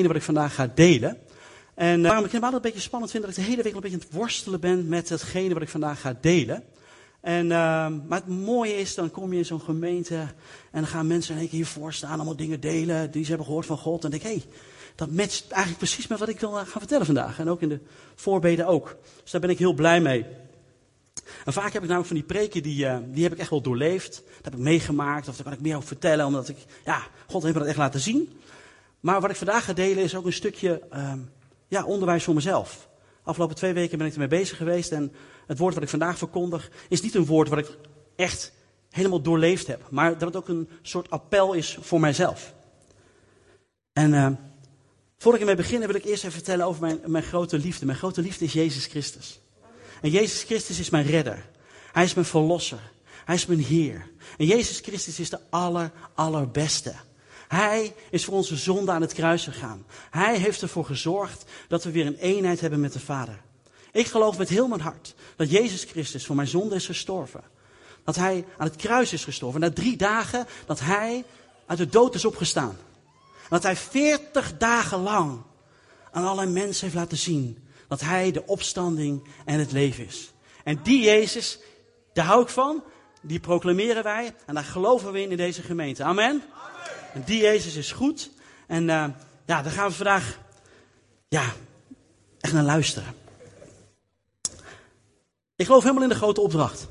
wat ik vandaag ga delen. En uh, waarom ik het altijd een beetje spannend vind, dat ik de hele week een beetje aan het worstelen ben met hetgene wat ik vandaag ga delen. En, uh, maar het mooie is, dan kom je in zo'n gemeente en dan gaan mensen in één keer hiervoor staan, allemaal dingen delen die ze hebben gehoord van God. En denk, hé, hey, dat matcht eigenlijk precies met wat ik wil gaan vertellen vandaag. En ook in de voorbeden ook. Dus daar ben ik heel blij mee. En vaak heb ik namelijk van die preken, die, uh, die heb ik echt wel doorleefd. Dat heb ik meegemaakt, of daar kan ik meer over vertellen, omdat ik, ja, God heeft me dat echt laten zien. Maar wat ik vandaag ga delen is ook een stukje uh, ja, onderwijs voor mezelf. Afgelopen twee weken ben ik ermee bezig geweest en het woord wat ik vandaag verkondig is niet een woord wat ik echt helemaal doorleefd heb. Maar dat het ook een soort appel is voor mijzelf. En uh, voordat ik ermee begin wil ik eerst even vertellen over mijn, mijn grote liefde. Mijn grote liefde is Jezus Christus. En Jezus Christus is mijn redder. Hij is mijn verlosser. Hij is mijn Heer. En Jezus Christus is de aller, allerbeste. Hij is voor onze zonde aan het kruis gegaan. Hij heeft ervoor gezorgd dat we weer een eenheid hebben met de Vader. Ik geloof met heel mijn hart dat Jezus Christus voor mijn zonde is gestorven. Dat hij aan het kruis is gestorven. Na drie dagen dat hij uit de dood is opgestaan. Dat hij veertig dagen lang aan allerlei mensen heeft laten zien dat hij de opstanding en het leven is. En die Jezus, daar hou ik van. Die proclameren wij en daar geloven we in in deze gemeente. Amen. Die Jezus is goed. En uh, ja, daar gaan we vandaag ja, echt naar luisteren. Ik geloof helemaal in de grote opdracht.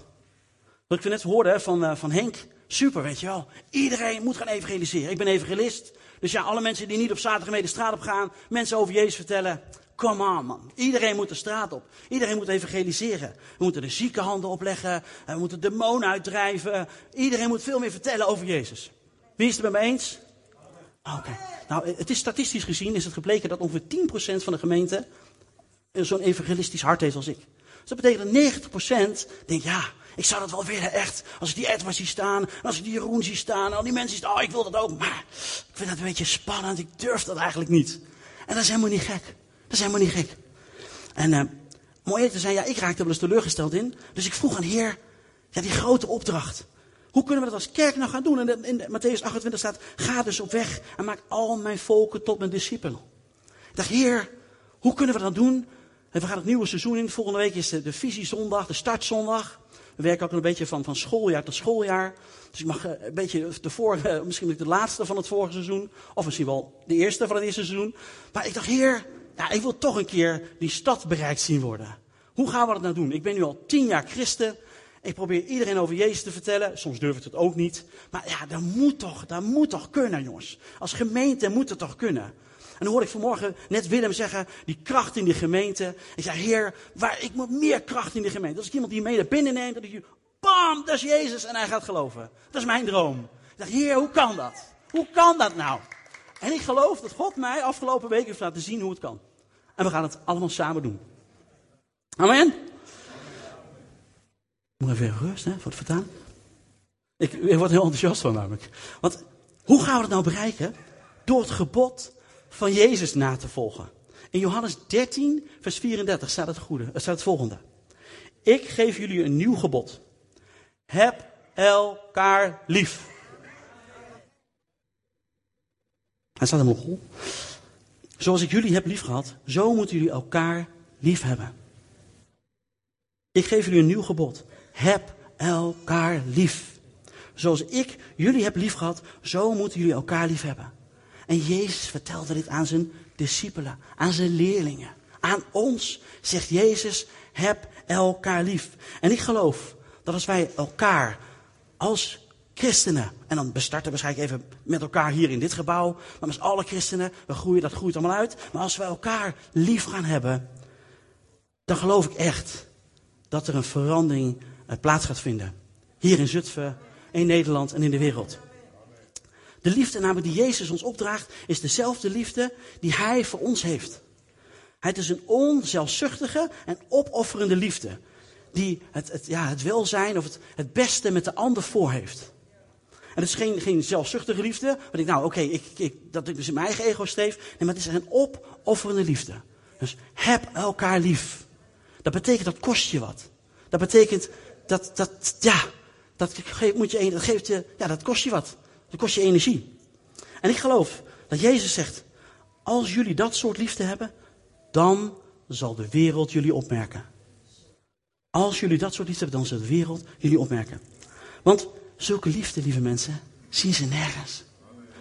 Wat ik net hoorde van, uh, van Henk. Super, weet je wel. Iedereen moet gaan evangeliseren. Ik ben evangelist. Dus ja, alle mensen die niet op zaterdag mee de straat op gaan. Mensen over Jezus vertellen. Come on, man. Iedereen moet de straat op. Iedereen moet evangeliseren. We moeten de ziekenhanden opleggen. We moeten demonen uitdrijven. Iedereen moet veel meer vertellen over Jezus. Wie is het met me eens? Oké. Nou, het is statistisch gezien is het gebleken dat ongeveer 10% van de gemeente zo'n evangelistisch hart heeft als ik. Dus dat betekent dat 90% denkt, ja, ik zou dat wel willen, echt. Als ik die Edward zie staan, als ik die Jeroen zie staan, al die mensen zie staan, oh, ik wil dat ook. Maar ik vind dat een beetje spannend, ik durf dat eigenlijk niet. En dat is helemaal niet gek. Dat is helemaal niet gek. En uh, om eerlijk te zijn, ja, ik raakte wel eens teleurgesteld in. Dus ik vroeg aan Heer, ja, die grote opdracht. Hoe kunnen we dat als kerk nou gaan doen? En in Matthäus 28 staat, ga dus op weg en maak al mijn volken tot mijn discipelen. Ik dacht, Heer, hoe kunnen we dat doen? En we gaan het nieuwe seizoen in. Volgende week is de, de visiezondag, de startzondag. We werken ook een beetje van, van schooljaar tot schooljaar. Dus ik mag een beetje de vorige, misschien de laatste van het vorige seizoen. Of misschien wel de eerste van het eerste seizoen. Maar ik dacht, heer, ja, ik wil toch een keer die stad bereikt zien worden. Hoe gaan we dat nou doen? Ik ben nu al tien jaar christen. Ik probeer iedereen over Jezus te vertellen. Soms durf ik het ook niet. Maar ja, dat moet toch, dat moet toch kunnen, jongens. Als gemeente moet het toch kunnen. En dan hoorde ik vanmorgen net Willem zeggen, die kracht in die gemeente. Ik zei, heer, waar, ik moet meer kracht in die gemeente. Als ik iemand die mee naar binnen neemt, dat ik, bam, dat is Jezus en hij gaat geloven. Dat is mijn droom. Ik dacht, heer, hoe kan dat? Hoe kan dat nou? En ik geloof dat God mij afgelopen week heeft laten zien hoe het kan. En we gaan het allemaal samen doen. Amen. Moet even rust, hè, voor het vertaan. Ik, ik word heel enthousiast van namelijk. Want hoe gaan we het nou bereiken? Door het gebod van Jezus na te volgen. In Johannes 13, vers 34 staat het, goede, staat het volgende. Ik geef jullie een nieuw gebod. Heb elkaar lief. Hij staat helemaal goed. Zoals ik jullie heb lief gehad, zo moeten jullie elkaar lief hebben. Ik geef jullie een nieuw gebod. Heb elkaar lief. Zoals ik jullie heb lief gehad, zo moeten jullie elkaar lief hebben. En Jezus vertelde dit aan zijn discipelen, aan zijn leerlingen. Aan ons zegt Jezus, heb elkaar lief. En ik geloof dat als wij elkaar als christenen, en dan bestarten we waarschijnlijk even met elkaar hier in dit gebouw, maar met alle christenen, we groeien, dat groeit allemaal uit. Maar als we elkaar lief gaan hebben, dan geloof ik echt dat er een verandering plaats gaat vinden. Hier in Zutphen, in Nederland en in de wereld. De liefde namelijk die Jezus ons opdraagt, is dezelfde liefde die Hij voor ons heeft. Het is een onzelfzuchtige en opofferende liefde. Die het, het, ja, het welzijn of het, het beste met de ander voor heeft. En het is geen, geen zelfzuchtige liefde. Want ik, nou oké, ik, ik, dat ik dus in mijn eigen ego streef. Nee, maar het is een opofferende liefde. Dus heb elkaar lief. Dat betekent dat kost je wat. Dat betekent dat, dat ja, dat, geeft, moet je, dat geeft je, ja, dat kost je wat. Dat kost je energie. En ik geloof dat Jezus zegt, Als jullie dat soort liefde hebben, dan zal de wereld jullie opmerken. Als jullie dat soort liefde hebben, dan zal de wereld jullie opmerken. Want zulke liefde, lieve mensen, zien ze nergens.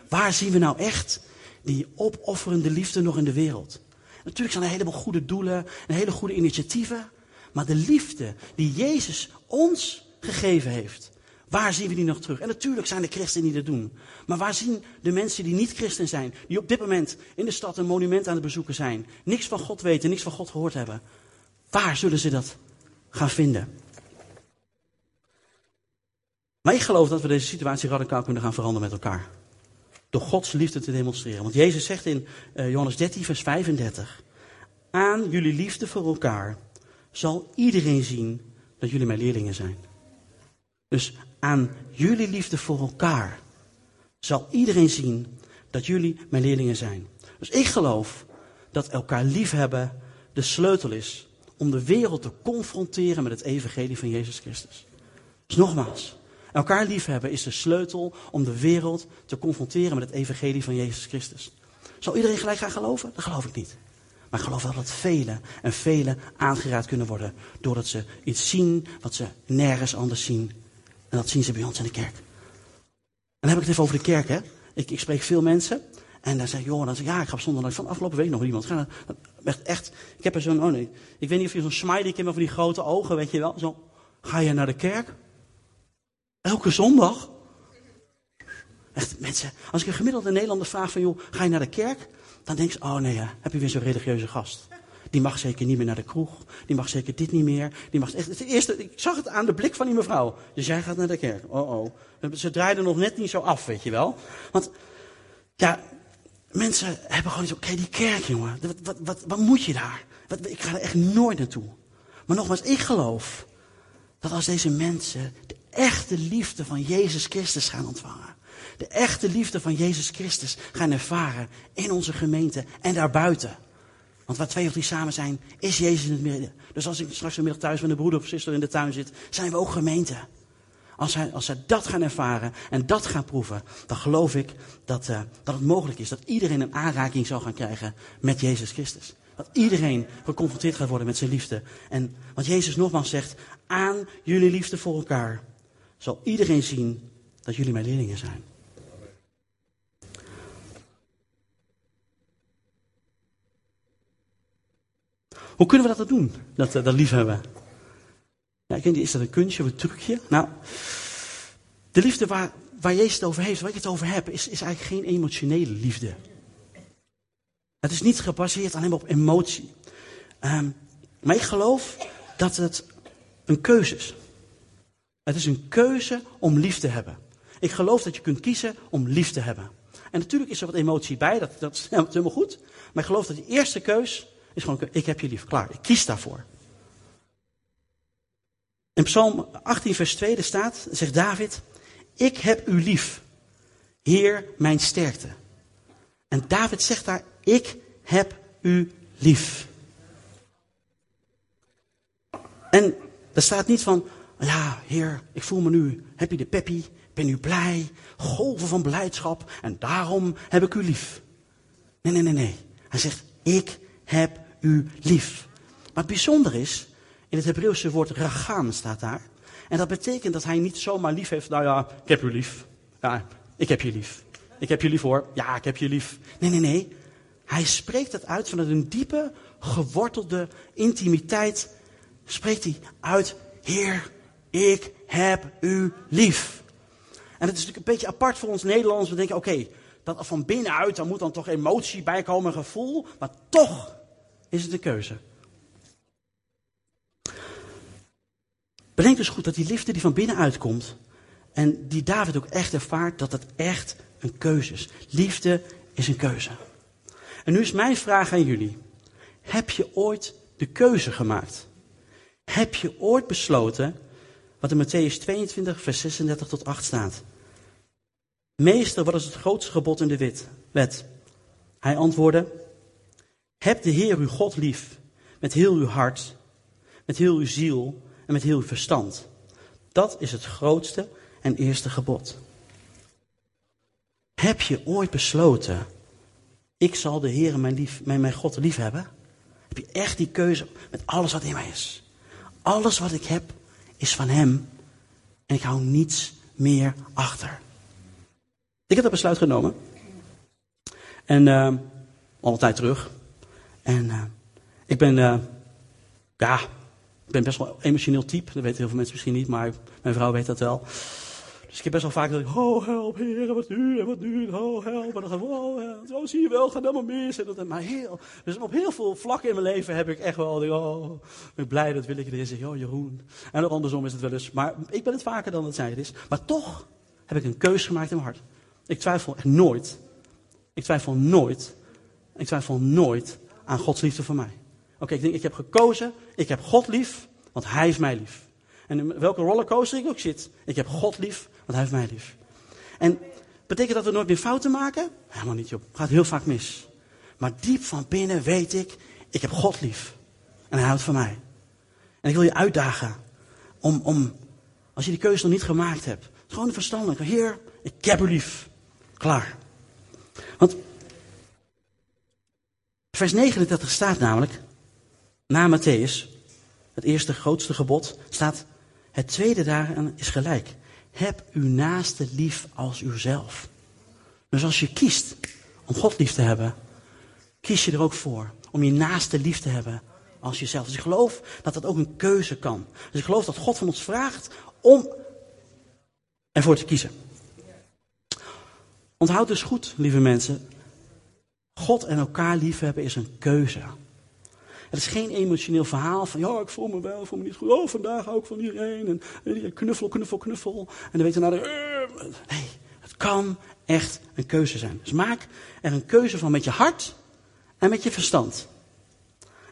Waar zien we nou echt die opofferende liefde nog in de wereld? Natuurlijk zijn er een heleboel goede doelen en hele goede initiatieven. Maar de liefde die Jezus ons gegeven heeft, waar zien we die nog terug? En natuurlijk zijn er christenen die dat doen. Maar waar zien de mensen die niet christen zijn, die op dit moment in de stad een monument aan het bezoeken zijn, niks van God weten, niks van God gehoord hebben? Waar zullen ze dat gaan vinden? Maar ik geloof dat we deze situatie radicaal kunnen gaan veranderen met elkaar. Door Gods liefde te demonstreren. Want Jezus zegt in uh, Johannes 13, vers 35. Aan jullie liefde voor elkaar zal iedereen zien dat jullie mijn leerlingen zijn. Dus aan jullie liefde voor elkaar zal iedereen zien dat jullie mijn leerlingen zijn. Dus ik geloof dat elkaar liefhebben de sleutel is om de wereld te confronteren met het evangelie van Jezus Christus. Dus nogmaals, elkaar liefhebben is de sleutel om de wereld te confronteren met het evangelie van Jezus Christus. Zal iedereen gelijk gaan geloven? Dat geloof ik niet. Maar geloof wel dat velen en velen aangeraad kunnen worden. Doordat ze iets zien wat ze nergens anders zien. En dat zien ze bij ons in de kerk. En dan heb ik het even over de kerk, hè. Ik, ik spreek veel mensen. En dan zeg ik, joh, dan zeg ik, ja, ik ga op zondag van afgelopen week nog iemand. Ga, echt, echt, ik heb er zo'n, oh nee, ik weet niet of je zo'n smiley kent, maar van die grote ogen, weet je wel. Zo, ga je naar de kerk? Elke zondag? Echt, mensen, als ik een gemiddelde Nederlander vraag van, joh, ga je naar de kerk? Dan denk je, oh nee, heb je weer zo'n religieuze gast. Die mag zeker niet meer naar de kroeg. Die mag zeker dit niet meer. Die mag, echt, het eerste, ik zag het aan de blik van die mevrouw. Dus jij gaat naar de kerk. Oh oh. Ze draaiden nog net niet zo af, weet je wel. Want, ja, mensen hebben gewoon zo, oké, die kerk, jongen. Wat, wat, wat, wat moet je daar? Ik ga er echt nooit naartoe. Maar nogmaals, ik geloof dat als deze mensen de echte liefde van Jezus Christus gaan ontvangen de echte liefde van Jezus Christus gaan ervaren in onze gemeente en daarbuiten. Want waar twee of drie samen zijn, is Jezus in het midden. Dus als ik straks vanmiddag thuis met een broeder of zuster in de tuin zit, zijn we ook gemeente. Als zij, als zij dat gaan ervaren en dat gaan proeven, dan geloof ik dat, uh, dat het mogelijk is dat iedereen een aanraking zal gaan krijgen met Jezus Christus. Dat iedereen geconfronteerd gaat worden met zijn liefde. En wat Jezus nogmaals zegt, aan jullie liefde voor elkaar zal iedereen zien dat jullie mijn leerlingen zijn. Hoe kunnen we dat doen, dat, eh, dat liefhebben? Ja, ik weet is dat een kunstje of een trucje? Nou, de liefde waar, waar Jezus het over heeft, waar ik het over heb, is, is eigenlijk geen emotionele liefde. Het is niet gebaseerd alleen op emotie. Um, maar ik geloof dat het een keuze is. Het is een keuze om lief te hebben. Ik geloof dat je kunt kiezen om lief te hebben. En natuurlijk is er wat emotie bij, dat, dat is helemaal goed. Maar ik geloof dat die eerste keus is gewoon, ik heb je lief, klaar. Ik kies daarvoor. In Psalm 18, vers 2 staat, zegt David, ik heb u lief, Heer mijn sterkte. En David zegt daar, ik heb u lief. En er staat niet van, ja, Heer, ik voel me nu, je de peppy, ben nu blij, golven van blijdschap en daarom heb ik u lief. Nee, nee, nee, nee. Hij zegt, ik heb u lief. Het bijzonder is, in het Hebreeuwse woord ragam staat daar. En dat betekent dat hij niet zomaar lief heeft, nou ja, ik heb u lief. Ja, ik heb je lief. Ik heb je lief hoor. Ja, ik heb je lief. Nee, nee, nee. Hij spreekt het uit vanuit een diepe, gewortelde intimiteit. Spreekt hij uit, Heer, ik heb u lief. En het is natuurlijk een beetje apart voor ons Nederlanders. We denken, oké, dat van binnenuit, dan moet dan toch emotie bij komen, gevoel. Maar toch is een keuze. Bedenk dus goed dat die liefde die van binnenuit komt, en die David ook echt ervaart, dat het echt een keuze is. Liefde is een keuze. En nu is mijn vraag aan jullie. Heb je ooit de keuze gemaakt? Heb je ooit besloten, wat in Matthäus 22, vers 36 tot 8 staat? Meester, wat is het grootste gebod in de wet? Hij antwoordde, heb de Heer uw God lief met heel uw hart, met heel uw ziel en met heel uw verstand. Dat is het grootste en eerste gebod. Heb je ooit besloten ik zal de Heer, mijn, lief, mijn, God, lief hebben? Heb je echt die keuze met alles wat in mij is? Alles wat ik heb is van Hem. En ik hou niets meer achter. Ik heb dat besluit genomen. En uh, al een tijd terug. En uh, ik ben, uh, ja, ik ben best wel emotioneel type. Dat weten heel veel mensen misschien niet, maar mijn vrouw weet dat wel. Dus ik heb best wel vaak dat ik, oh help heer, wat nu, en wat nu, oh help. En dan ga ik, oh, zo zie je wel, gaat helemaal mis. En dat, maar heel, dus op heel veel vlakken in mijn leven heb ik echt wel, oh, ben ik blij dat wil ik erin zeggen, oh Jeroen. En ook andersom is het wel eens, maar ik ben het vaker dan dat zij het is. Maar toch heb ik een keuze gemaakt in mijn hart. Ik twijfel echt nooit. Ik twijfel nooit. Ik twijfel nooit aan Gods liefde voor mij. Oké, ik denk, ik heb gekozen, ik heb God lief, want Hij heeft mij lief. En in welke rollercoaster ik ook zit, ik heb God lief, want Hij heeft mij lief. En betekent dat we nooit meer fouten maken? Helemaal niet, joh. Gaat heel vaak mis. Maar diep van binnen weet ik, ik heb God lief. En Hij houdt van mij. En ik wil je uitdagen om, om als je die keuze nog niet gemaakt hebt, gewoon verstandelijk. Heer, ik heb u lief. Klaar. Want vers 39 staat namelijk, na Matthäus, het eerste grootste gebod, staat, het tweede daaraan is gelijk. Heb uw naaste lief als uzelf. Dus als je kiest om God lief te hebben, kies je er ook voor om je naaste lief te hebben als jezelf. Dus ik geloof dat dat ook een keuze kan. Dus ik geloof dat God van ons vraagt om ervoor te kiezen. Onthoud dus goed, lieve mensen. God en elkaar liefhebben is een keuze. Het is geen emotioneel verhaal van, ja, ik voel me wel, ik voel me niet goed. Oh, vandaag hou ik van iedereen. En, knuffel, knuffel, knuffel. En dan weet je nou, nee, het kan echt een keuze zijn. Dus maak er een keuze van met je hart en met je verstand.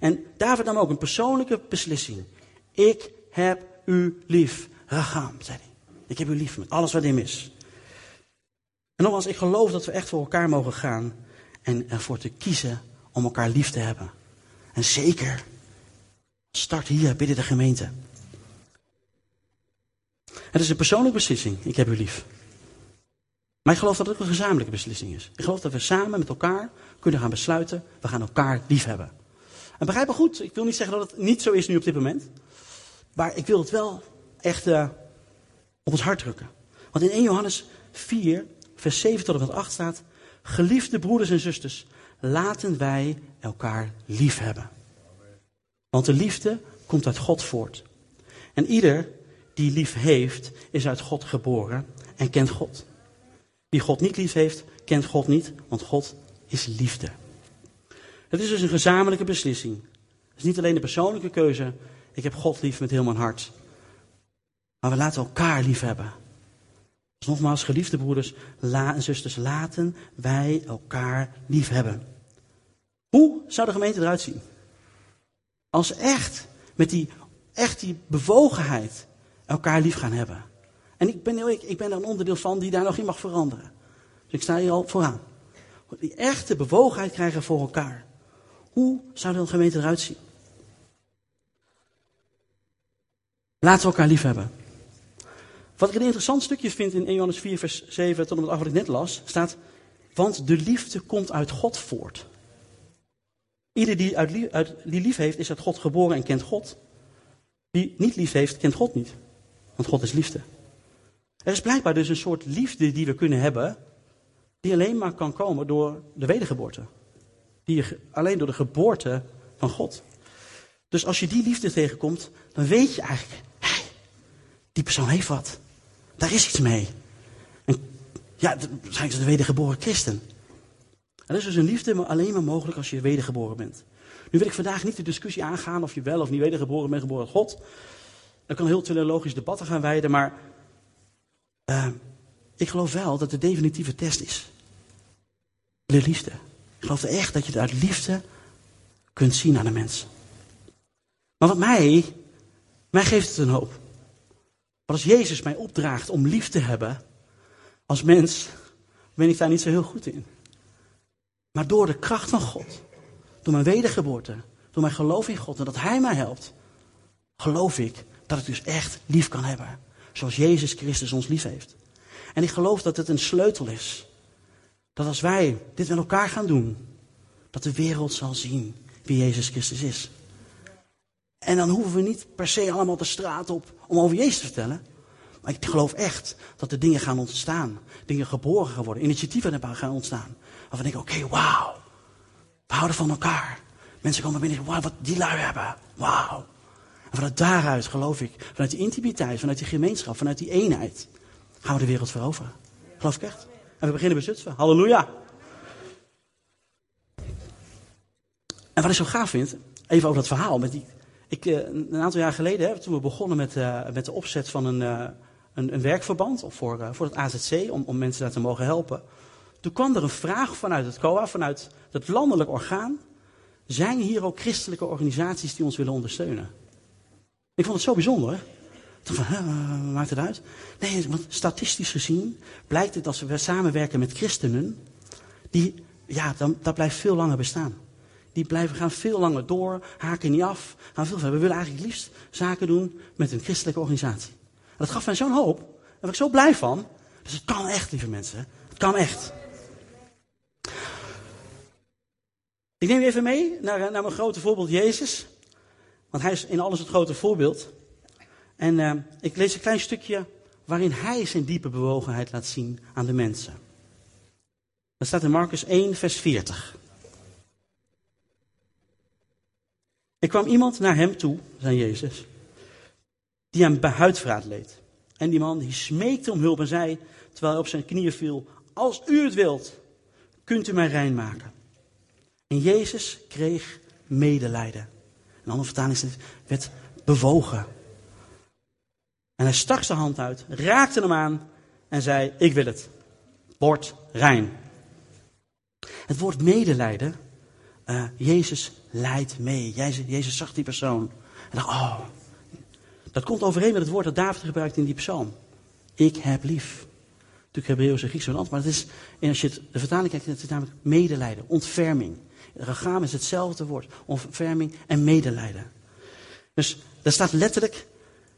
En David nam ook een persoonlijke beslissing. Ik heb u lief. Racham, zei hij. Ik heb u lief met alles wat in is. En nogmaals, ik geloof dat we echt voor elkaar mogen gaan en ervoor te kiezen om elkaar lief te hebben. En zeker, start hier binnen de gemeente. Het is een persoonlijke beslissing, ik heb u lief. Maar ik geloof dat het ook een gezamenlijke beslissing is. Ik geloof dat we samen met elkaar kunnen gaan besluiten, we gaan elkaar lief hebben. En begrijp me goed, ik wil niet zeggen dat het niet zo is nu op dit moment. Maar ik wil het wel echt uh, op ons hart drukken. Want in 1 Johannes 4, vers 7 tot en met 8 staat: Geliefde broeders en zusters, laten wij elkaar lief hebben. Want de liefde komt uit God voort. En ieder die lief heeft, is uit God geboren en kent God. Wie God niet lief heeft, kent God niet, want God is liefde. Het is dus een gezamenlijke beslissing. Het is niet alleen de persoonlijke keuze. Ik heb God lief met heel mijn hart. Maar we laten elkaar lief hebben. Nogmaals, geliefde broeders en zusters, laten wij elkaar lief hebben. Hoe zou de gemeente eruit zien? Als echt met die, echt die bewogenheid elkaar lief gaan hebben. En ik ben, ik, ik ben er een onderdeel van die daar nog in mag veranderen. Dus ik sta hier al vooraan. Die echte bewogenheid krijgen voor elkaar. Hoe zou de gemeente eruit zien? Laten we elkaar lief hebben. Wat ik een interessant stukje vind in 1 Johannes 4, vers 7 tot en met 8, wat ik net las, staat: Want de liefde komt uit God voort. Ieder die, uit, uit, die lief heeft, is uit God geboren en kent God. Wie niet lief heeft, kent God niet. Want God is liefde. Er is blijkbaar dus een soort liefde die we kunnen hebben, die alleen maar kan komen door de wedergeboorte. Die alleen door de geboorte van God. Dus als je die liefde tegenkomt, dan weet je eigenlijk, hey, die persoon heeft wat. Daar is iets mee. En ja, zijn ze de wedergeboren christen. En dat is dus een liefde alleen maar mogelijk als je wedergeboren bent. Nu wil ik vandaag niet de discussie aangaan of je wel of niet wedergeboren bent geboren God. Daar kan heel teleologisch debatten gaan wijden, maar uh, ik geloof wel dat de definitieve test is. De liefde. Ik geloof echt dat je het uit liefde kunt zien aan de mens. Maar wat mij, mij geeft het een hoop. Want als Jezus mij opdraagt om lief te hebben, als mens, ben ik daar niet zo heel goed in. Maar door de kracht van God, door mijn wedergeboorte, door mijn geloof in God en dat Hij mij helpt, geloof ik dat ik dus echt lief kan hebben. Zoals Jezus Christus ons lief heeft. En ik geloof dat het een sleutel is. Dat als wij dit met elkaar gaan doen, Dat de wereld zal zien wie Jezus Christus is. En dan hoeven we niet per se allemaal de straat op om over Jezus te vertellen. Maar ik geloof echt dat er dingen gaan ontstaan. Dingen geboren gaan worden. Initiatieven gaan ontstaan. Waarvan ik denk, oké, wauw. We houden van elkaar. Mensen komen binnen en wauw, wat die lui hebben. Wauw. En vanuit daaruit geloof ik, vanuit die intimiteit, vanuit die gemeenschap, vanuit die eenheid, gaan we de wereld veroveren. Geloof ik echt. En we beginnen bij Zutphen. Halleluja. En wat ik zo gaaf vind, even over dat verhaal. Met die, ik, eh, een aantal jaar geleden, hè, toen we begonnen met, uh, met de opzet van een, uh, een, een, werkverband voor, voor het AZC, om, om mensen daar te mogen helpen. Toen kwam er een vraag vanuit het COA, vanuit het landelijk orgaan. Zijn hier ook christelijke organisaties die ons willen ondersteunen? Ik vond het zo bijzonder. Toen van, maakt het uit? Nee, want statistisch gezien blijkt het als we samenwerken met christenen, die, ja, dan, dat blijft veel langer bestaan. Die blijven, gaan veel langer door, haken niet af, gaan veel verder. We willen eigenlijk liefst zaken doen met een christelijke organisatie. En dat gaf mij zo'n hoop. Daar ben ik zo blij van. Dus het kan echt, lieve mensen. Het kan echt. Ik neem u even mee naar, naar mijn grote voorbeeld Jezus. Want hij is in alles het grote voorbeeld. En uh, ik lees een klein stukje waarin hij zijn diepe bewogenheid laat zien aan de mensen. Dat staat in Marcus 1, vers 40. Er kwam iemand naar hem toe, zei Jezus, die hem bij huidvraat leed. En die man smeekte om hulp en zei, terwijl hij op zijn knieën viel, als u het wilt, kunt u mij rein maken. En Jezus kreeg medelijden. Een andere vertaling werd bewogen. En hij stak zijn hand uit, raakte hem aan en zei, ik wil het. Word rein. Het woord medelijden, uh, Jezus leidt mee. Jezus, Jezus zag die persoon en dacht, oh, dat komt overeen met het woord dat David gebruikt in die psalm. Ik heb lief. Natuurlijk Hebreeuws en Grieks veranderd, maar het is, en als je het, de vertaling kijkt, het is namelijk medelijden, ontferming. Regaam is hetzelfde woord, ontferming en medelijden. Dus daar staat letterlijk,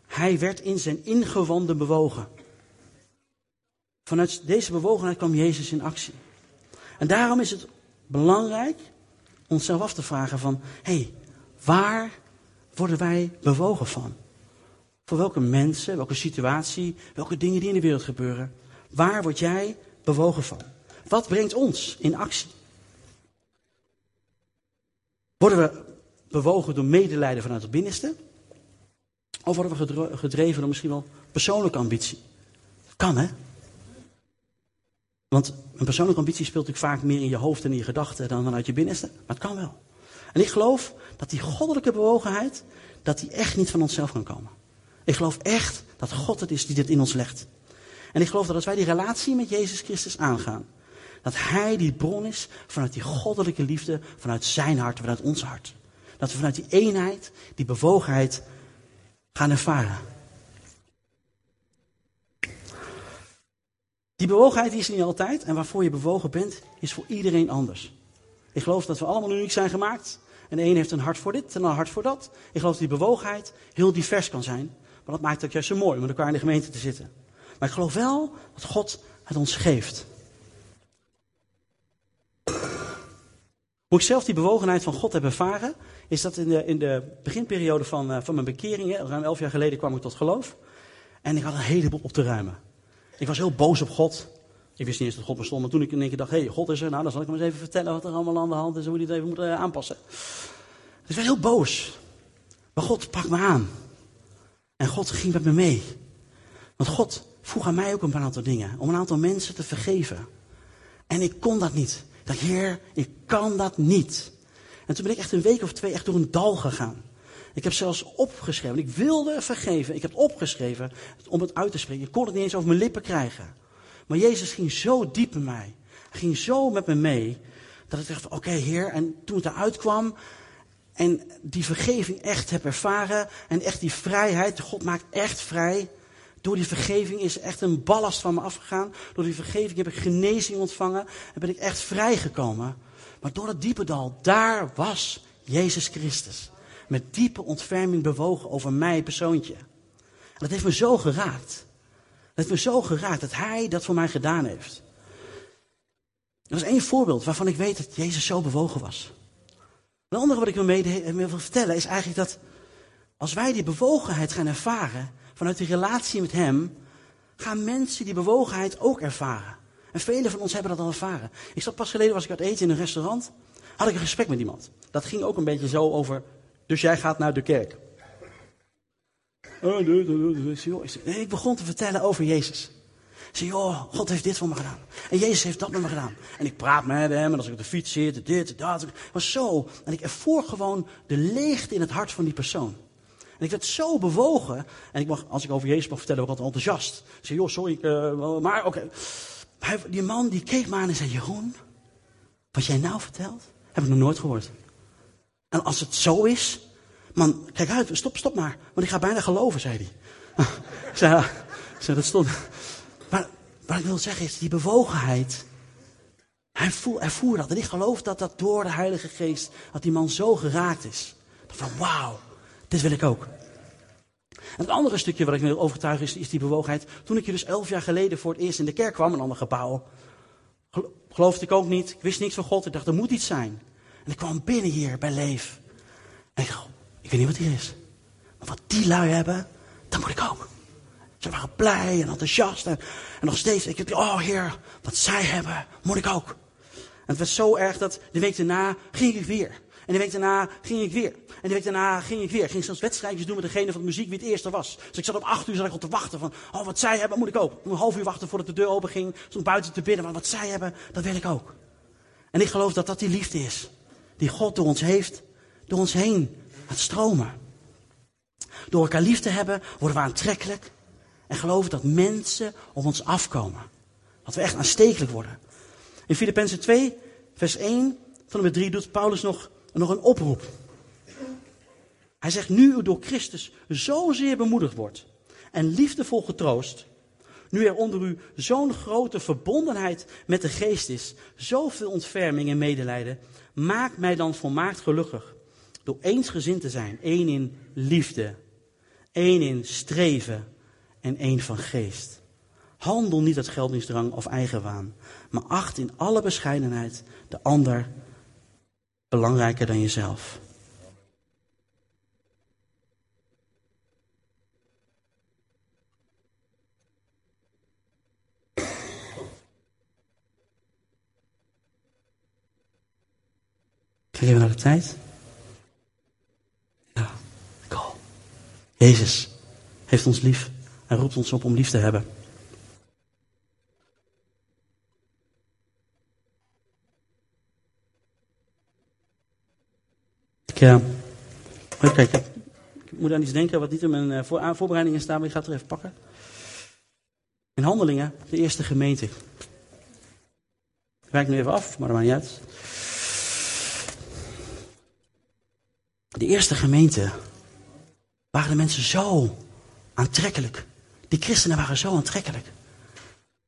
hij werd in zijn ingewanden bewogen. Vanuit deze bewogenheid kwam Jezus in actie. En daarom is het belangrijk onszelf af te vragen van, hé, hey, waar worden wij bewogen van? Voor welke mensen, welke situatie, welke dingen die in de wereld gebeuren, waar word jij bewogen van? Wat brengt ons in actie? Worden we bewogen door medelijden vanuit het binnenste? Of worden we gedreven door misschien wel persoonlijke ambitie? Kan, hè? Want een persoonlijke ambitie speelt natuurlijk vaak meer in je hoofd en in je gedachten dan vanuit je binnenste. Maar het kan wel. En ik geloof dat die goddelijke bewogenheid, dat die echt niet van onszelf kan komen. Ik geloof echt dat God het is die dit in ons legt. En ik geloof dat als wij die relatie met Jezus Christus aangaan, dat Hij die bron is vanuit die goddelijke liefde, vanuit zijn hart, vanuit ons hart. Dat we vanuit die eenheid, die bewogenheid gaan ervaren. Die bewogenheid is er niet altijd en waarvoor je bewogen bent, is voor iedereen anders. Ik geloof dat we allemaal uniek zijn gemaakt. En de een heeft een hart voor dit en een hart voor dat. Ik geloof dat die bewogenheid heel divers kan zijn. Maar dat maakt het juist zo mooi om met elkaar in de gemeente te zitten. Maar ik geloof wel dat God het ons geeft. Hoe ik zelf die bewogenheid van God heb ervaren, is dat in de, in de beginperiode van, uh, van mijn bekering, ruim elf jaar geleden kwam ik tot geloof. En ik had een heleboel op te ruimen. Ik was heel boos op God. Ik wist niet eens dat God bestond, maar toen ik in één keer dacht, hé, hey, God is er, nou dan zal ik hem eens even vertellen wat er allemaal aan de hand is en hoe hij het even moet uh, aanpassen. Dus ik was heel boos. Maar God sprak me aan. En God ging met me mee. Want God vroeg aan mij ook een aantal dingen, om een aantal mensen te vergeven. En ik kon dat niet. Ik dacht, Heer, ik kan dat niet. En toen ben ik echt een week of twee echt door een dal gegaan. Ik heb zelfs opgeschreven. Ik wilde vergeven. Ik heb opgeschreven om het uit te spreken. Ik kon het niet eens over mijn lippen krijgen. Maar Jezus ging zo diep in mij. Hij ging zo met me mee. Dat ik dacht, oké Heer. En toen het eruit kwam. En die vergeving echt heb ervaren. En echt die vrijheid. God maakt echt vrij. Door die vergeving is echt een ballast van me afgegaan. Door die vergeving heb ik genezing ontvangen. En ben ik echt vrijgekomen. Maar door dat diepe dal, daar was Jezus Christus. Met diepe ontferming bewogen over mij persoontje. En dat heeft me zo geraakt. Dat heeft me zo geraakt dat hij dat voor mij gedaan heeft. Dat is één voorbeeld waarvan ik weet dat Jezus zo bewogen was. Een andere wat ik wil, mee, wil vertellen is eigenlijk dat als wij die bewogenheid gaan ervaren vanuit die relatie met Hem, gaan mensen die bewogenheid ook ervaren. En velen van ons hebben dat al ervaren. Ik zat pas geleden, was ik uit eten in een restaurant, had ik een gesprek met iemand. Dat ging ook een beetje zo over, dus jij gaat naar de kerk. Ik begon te vertellen over Jezus. Ik zei, joh, God heeft dit voor me gedaan. En Jezus heeft dat met me gedaan. En ik praat met hem, en als ik op de fiets zit, dit, dat. Maar zo. En ik ervoor gewoon de leegte in het hart van die persoon. En ik werd zo bewogen. En ik mag, als ik over Jezus mag vertellen, ook altijd enthousiast. Ik zei, joh, sorry, uh, maar oké. Die man die keek me aan en zei, Jeroen, wat jij nou vertelt, heb ik nog nooit gehoord. En als het zo is, man, kijk uit, stop, stop maar. Want ik ga bijna geloven, zei hij. zei, zei, dat stond... Maar wat ik wil zeggen is, die bewogenheid, hij voelde dat. En ik geloof dat dat door de Heilige Geest, dat die man zo geraakt is. Van wauw, dit wil ik ook. Het andere stukje wat ik wil overtuigen is, is die bewogenheid. Toen ik je dus elf jaar geleden voor het eerst in de kerk kwam, een ander gebouw, geloofde ik ook niet. Ik wist niks van God. Ik dacht, er moet iets zijn. En ik kwam binnen hier bij Leef. En ik dacht, ik weet niet wat hier is. Maar wat die lui hebben, dat moet ik ook. Ze waren blij en enthousiast. En, nog steeds, ik dacht, oh heer, wat zij hebben, moet ik ook. En het was zo erg dat de week daarna ging ik weer. En de week daarna ging ik weer. En de week daarna ging ik weer. Ik ging zelfs wedstrijdjes doen met degene van de muziek wie het eerste was. Dus ik zat om acht uur zat ik te wachten van, oh wat zij hebben, moet ik ook. Een half uur wachten voordat de deur open ging. Stond buiten te bidden, maar wat zij hebben, dat wil ik ook. En ik geloof dat dat die liefde is. Die God door ons heeft, door ons heen aan stromen. Door elkaar lief te hebben, worden we aantrekkelijk. En geloven dat mensen op ons afkomen. Dat we echt aanstekelijk worden. In Filippenzen 2, vers 1 van de 3 doet Paulus nog, nog een oproep. Hij zegt, nu u door Christus zozeer bemoedigd wordt en liefdevol getroost, nu er onder u zo'n grote verbondenheid met de geest is, zoveel ontferming en medelijden, maak mij dan volmaakt gelukkig. Door eensgezind te zijn, één in liefde, één in streven en één van geest. Handel niet uit geldingsdrang of eigenwaan, maar acht in alle bescheidenheid de ander belangrijker dan jezelf. Kijk naar de tijd. Ja, cool. Jezus heeft ons lief en roept ons op om lief te hebben. Ik, uh, even kijken. Ik moet aan iets denken wat niet in mijn uh, voor, voorbereidingen staat, maar ik ga het er even pakken. In Handelingen, de eerste gemeente. Ik wijk nu even af, maar dat maakt niet uit. De eerste gemeente waren de mensen zo aantrekkelijk. Die christenen waren zo aantrekkelijk.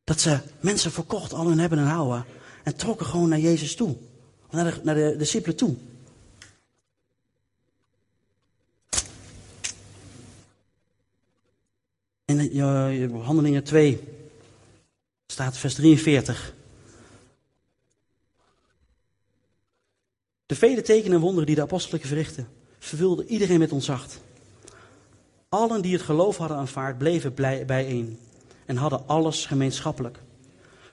Dat ze mensen verkocht al hun hebben en houden. En trokken gewoon naar Jezus toe. Naar de, naar de discipelen toe. In uh, Handelingen 2 staat vers 43. De vele tekenen en wonderen die de apostelen verrichten, vervulden iedereen met onzacht. Allen die het geloof hadden aanvaard, bleven bijeen en hadden alles gemeenschappelijk.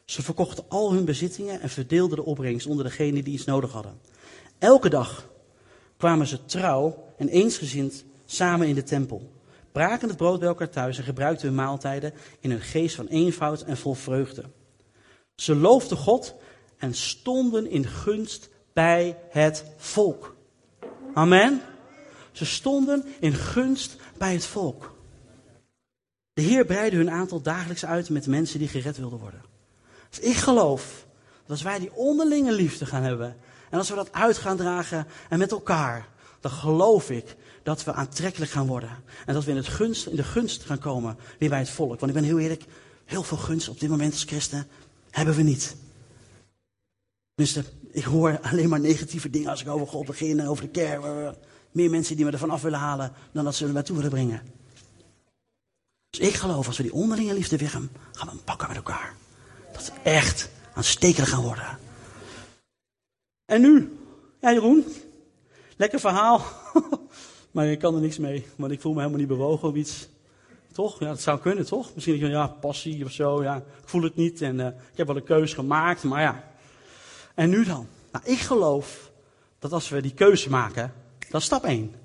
Ze verkochten al hun bezittingen en verdeelden de opbrengst onder degenen die iets nodig hadden. Elke dag kwamen ze trouw en eensgezind samen in de tempel, braken het brood bij elkaar thuis en gebruikten hun maaltijden in een geest van eenvoud en vol vreugde. Ze loofden God en stonden in gunst bij het volk. Amen. Ze stonden in gunst bij het volk. De Heer breidde hun aantal dagelijks uit met mensen die gered wilden worden. Dus ik geloof dat als wij die onderlinge liefde gaan hebben en als we dat uit gaan dragen en met elkaar, dan geloof ik dat we aantrekkelijk gaan worden. En dat we in, het gunst, in de gunst gaan komen weer bij het volk. Want ik ben heel eerlijk, heel veel gunst op dit moment als christen hebben we niet. Tenminste, ik hoor alleen maar negatieve dingen als ik over God begin en over de kerk. Meer mensen die me ervan af willen halen dan dat ze er naartoe willen brengen. Dus ik geloof, als we die onderlinge liefde weer gaan, gaan we pakken met elkaar. Dat we echt aanstekelijk gaan worden. En nu? Ja, Jeroen, lekker verhaal. maar ik kan er niks mee, want ik voel me helemaal niet bewogen of iets. Toch? Ja, dat zou kunnen, toch? Misschien denk je, ja, passie of zo. Ja, ik voel het niet en uh, ik heb wel een keuze gemaakt, maar ja. En nu dan? Nou, ik geloof dat als we die keuze maken, dat is stap 1.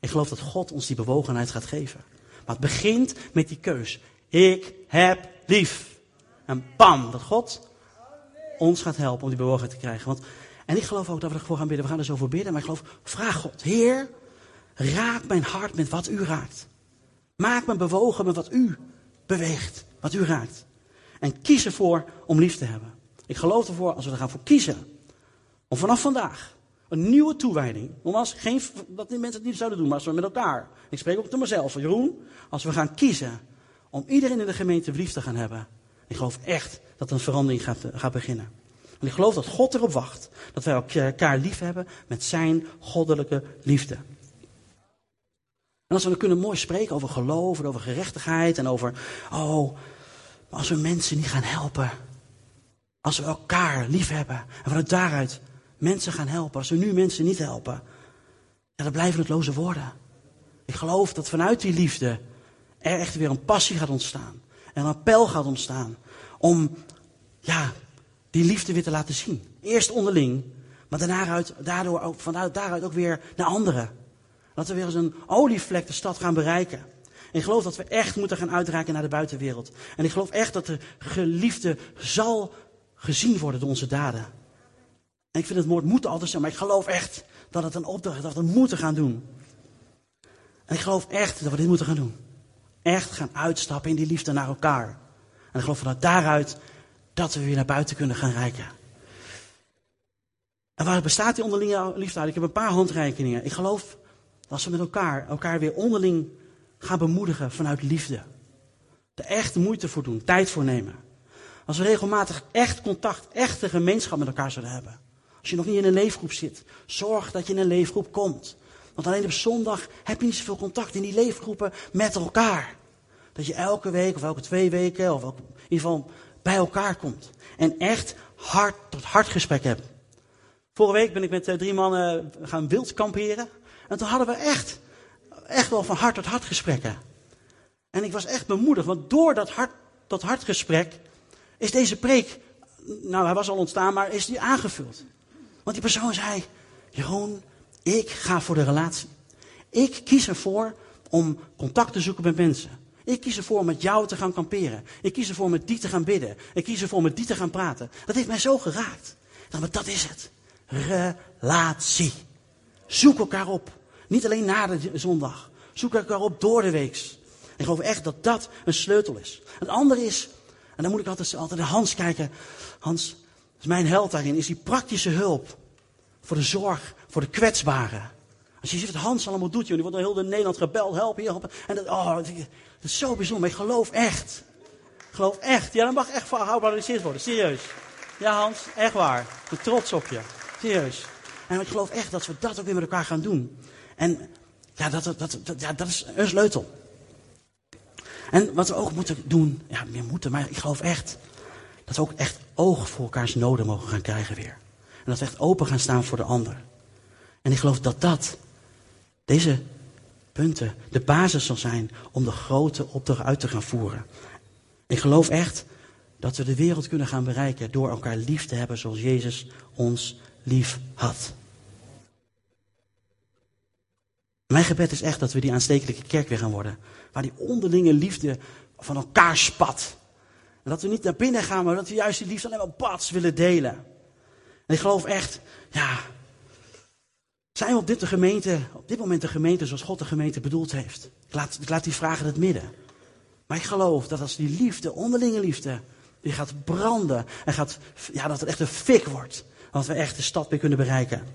Ik geloof dat God ons die bewogenheid gaat geven. Maar het begint met die keus. Ik heb lief. En bam, dat God ons gaat helpen om die bewogenheid te krijgen. Want, en ik geloof ook dat we ervoor gaan bidden. We gaan er zo voor bidden. Maar ik geloof, vraag God, Heer, raak mijn hart met wat u raakt. Maak me bewogen met wat u beweegt, wat u raakt. En kies ervoor om lief te hebben. Ik geloof ervoor, als we er gaan voor kiezen, om vanaf vandaag een nieuwe toewijding. Nogmaals, geen, dat die mensen het niet zouden doen, maar als we met elkaar. Ik spreek ook tot mezelf, Jeroen. Als we gaan kiezen om iedereen in de gemeente lief te gaan hebben. Ik geloof echt dat een verandering gaat, gaat beginnen. En ik geloof dat God erop wacht. Dat wij elkaar lief hebben met zijn goddelijke liefde. En als we dan kunnen mooi spreken over geloof en over gerechtigheid en over, oh, als we mensen niet gaan helpen. Als we elkaar lief hebben en vanuit daaruit mensen gaan helpen. Als we nu mensen niet helpen, ja, dan blijven het loze woorden. Ik geloof dat vanuit die liefde er echt weer een passie gaat ontstaan. En een appel gaat ontstaan om, ja, die liefde weer te laten zien. Eerst onderling, maar daaruit, daardoor ook, vanuit daaruit ook weer naar anderen. Dat we weer eens een olievlek de stad gaan bereiken. En ik geloof dat we echt moeten gaan uitreiken naar de buitenwereld. En ik geloof echt dat de geliefde zal gezien worden door onze daden. En ik vind het woord moeten altijd zo, maar ik geloof echt dat het een opdracht is, dat we moeten gaan doen. En ik geloof echt dat we dit moeten gaan doen. Echt gaan uitstappen in die liefde naar elkaar. En ik geloof vanuit daaruit dat we weer naar buiten kunnen gaan reiken. En waar bestaat die onderlinge liefde uit? Ik heb een paar handreikingen. Ik geloof dat als we met elkaar, elkaar weer onderling gaan bemoedigen vanuit liefde. Er echt moeite voor doen, tijd voor nemen. Als we regelmatig echt contact, echte gemeenschap met elkaar zullen hebben. Als je nog niet in een leefgroep zit, zorg dat je in een leefgroep komt. Want alleen op zondag heb je niet zoveel contact in die leefgroepen met elkaar. Dat je elke week of elke twee weken of in ieder geval bij elkaar komt. En echt hart tot hart gesprek hebt. Vorige week ben ik met eh, drie mannen gaan wild kamperen. En toen hadden we echt, echt wel van hart tot hart gesprekken. En ik was echt bemoedigd, want door dat hart tot hart gesprek is deze preek, nou hij was al ontstaan, maar is die aangevuld. Want die persoon zei, Jeroen, ik ga voor de relatie. Ik kies ervoor om contact te zoeken met mensen. Ik kies ervoor om met jou te gaan kamperen. Ik kies ervoor met die te gaan bidden. Ik kies ervoor met die te gaan praten. Dat heeft mij zo geraakt. maar dat is het. Relatie. Zoek elkaar op. Niet alleen na de zondag. Zoek elkaar op door de weeks. Ik geloof echt dat dat een sleutel is. Het andere is, en dan moet ik altijd, altijd naar Hans kijken. Hans is mijn held daarin, is die praktische hulp. Voor de zorg, voor de kwetsbaren. Als je ziet wat Hans allemaal doet, wordt door heel de Nederland gebeld, help hier, help. En dat, oh, is zo bijzonder, ik geloof echt. Ik geloof echt. Ja, dat mag echt gehoudbaardiseerd worden, serieus. Ja Hans, echt waar. Ik ben trots op je. Serieus. En ik geloof echt dat we dat ook weer met elkaar gaan doen. En ja, dat, dat, dat, ja, dat is een sleutel. En wat we ook moeten doen, ja, meer moeten, maar ik geloof echt dat we ook echt oog voor elkaars noden mogen gaan krijgen weer. En dat we echt open gaan staan voor de ander. En ik geloof dat dat, deze punten, de basis zal zijn om de grote opdracht uit te gaan voeren. Ik geloof echt dat we de wereld kunnen gaan bereiken door elkaar lief te hebben zoals Jezus ons lief had. Mijn gebed is echt dat we die aanstekelijke kerk weer gaan worden. Waar die onderlinge liefde van elkaar spat. En dat we niet naar binnen gaan, maar dat we juist die liefde alleen maar bats willen delen. En ik geloof echt, ja. Zijn we op dit, de gemeente, op dit moment de gemeente zoals God de gemeente bedoeld heeft? Ik laat, ik laat die vragen in het midden. Maar ik geloof dat als die liefde, onderlinge liefde, die gaat branden. En gaat, ja, dat het echt een fik wordt. Dat we echt de stad weer kunnen bereiken.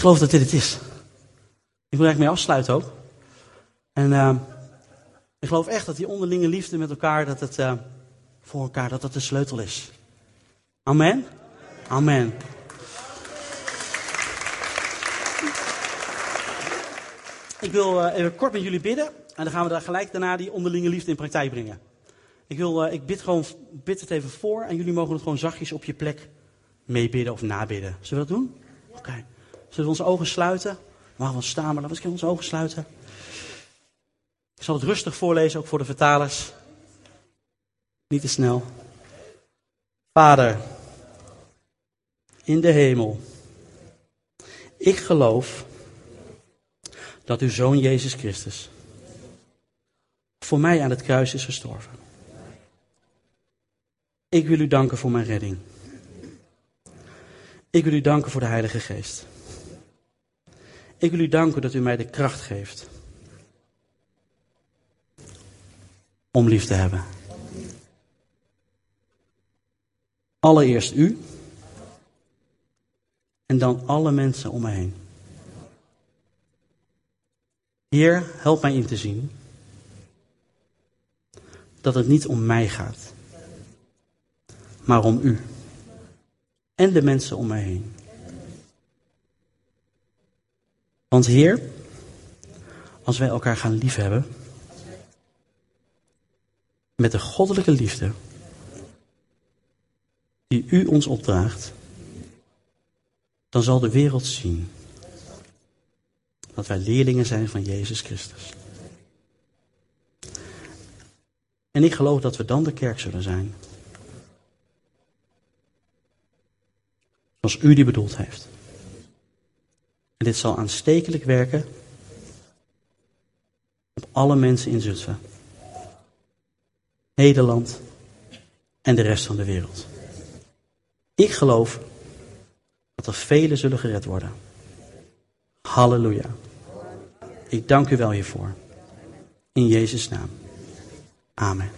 Ik geloof dat dit het is. Ik wil eigenlijk mee afsluiten ook. En uh, ik geloof echt dat die onderlinge liefde met elkaar, dat het uh, voor elkaar, dat dat de sleutel is. Amen? Amen. Ik wil uh, even kort met jullie bidden. En dan gaan we daar gelijk daarna die onderlinge liefde in praktijk brengen. Ik, wil, ik bid, gewoon, bid het even voor en jullie mogen het gewoon zachtjes op je plek meebidden of nabidden. Zullen we dat doen? Oké. Zullen we onze ogen sluiten? Mogen we staan, maar laten we onze ogen sluiten. Ik zal het rustig voorlezen, ook voor de vertalers. Niet te snel. Vader, in de hemel. Ik geloof dat uw zoon Jezus Christus voor mij aan het kruis is gestorven. Ik wil u danken voor mijn redding. Ik wil u danken voor de Heilige Geest. Ik wil u danken dat u mij de kracht geeft om lief te hebben. Allereerst u en dan alle mensen om me heen. Heer, help mij in te zien dat het niet om mij gaat, maar om u en de mensen om mij heen. Want Heer, als wij elkaar gaan liefhebben, met de goddelijke liefde die u ons opdraagt, dan zal de wereld zien dat wij leerlingen zijn van Jezus Christus. En ik geloof dat we dan de kerk zullen zijn. Zoals u die bedoeld heeft. En dit zal aanstekelijk werken op alle mensen in Zutphen, Nederland en de rest van de wereld. Ik geloof dat er velen zullen gered worden. Halleluja. Ik dank u wel hiervoor. In Jezus' naam. Amen.